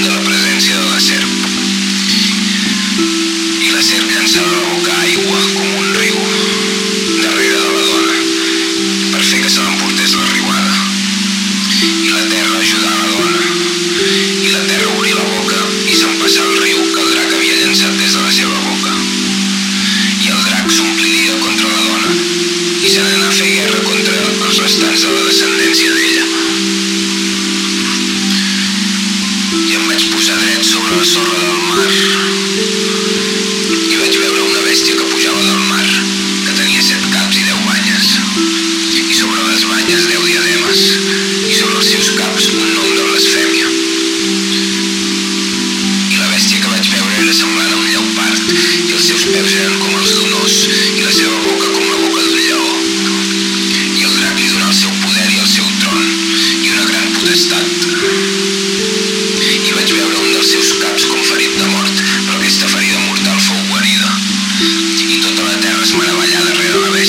de la presència de la serp. I la serp llançava a la boca aigua com un riu darrere de la dona per fer que se l'emportés la riuada. I la terra ajudant la dona. I la terra obrí la boca i s'empassà el riu que el drac havia llançat des de la seva boca. I el drac s'ompliria contra la dona i se n'anà a fer guerra contra els restants de la descendència de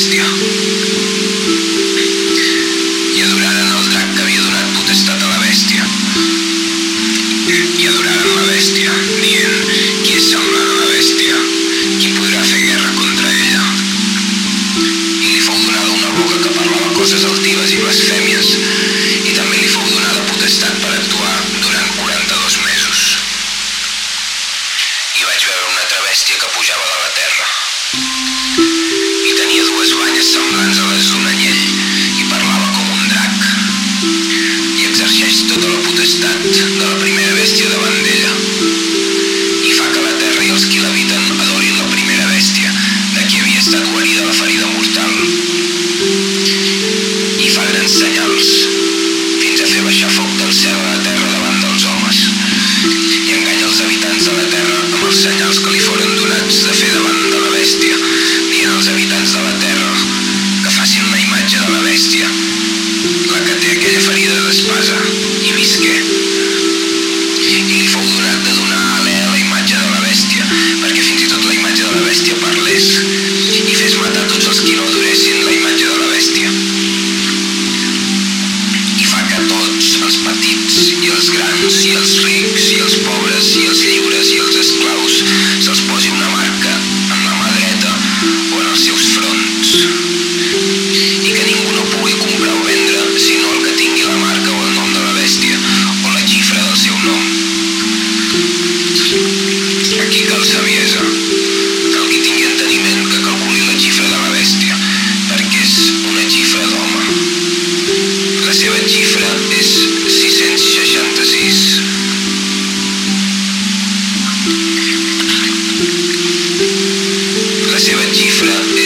Y adoraran al drac que havia donat potestat a la bèstia. I adoraren la bestia, dient qui és a la bestia, qui podrà hacer guerra contra ella. I li fou donada una boca que parlava cosas altivas y blasfemias. relat de la primera bèstia davant d'ella i fa que la terra i els qui l'habiten adorin la primera bèstia de qui havia estat guarida la ferida mortal i fa grans senyals fins a fer baixar foc del cel a la terra davant dels homes i enganya els habitants de la terra amb els senyals que li foren donats de fer davant de la bèstia dient als habitants de la terra que facin una imatge de la bèstia la que té aquella ferida d'espasa i visqué. Seu é.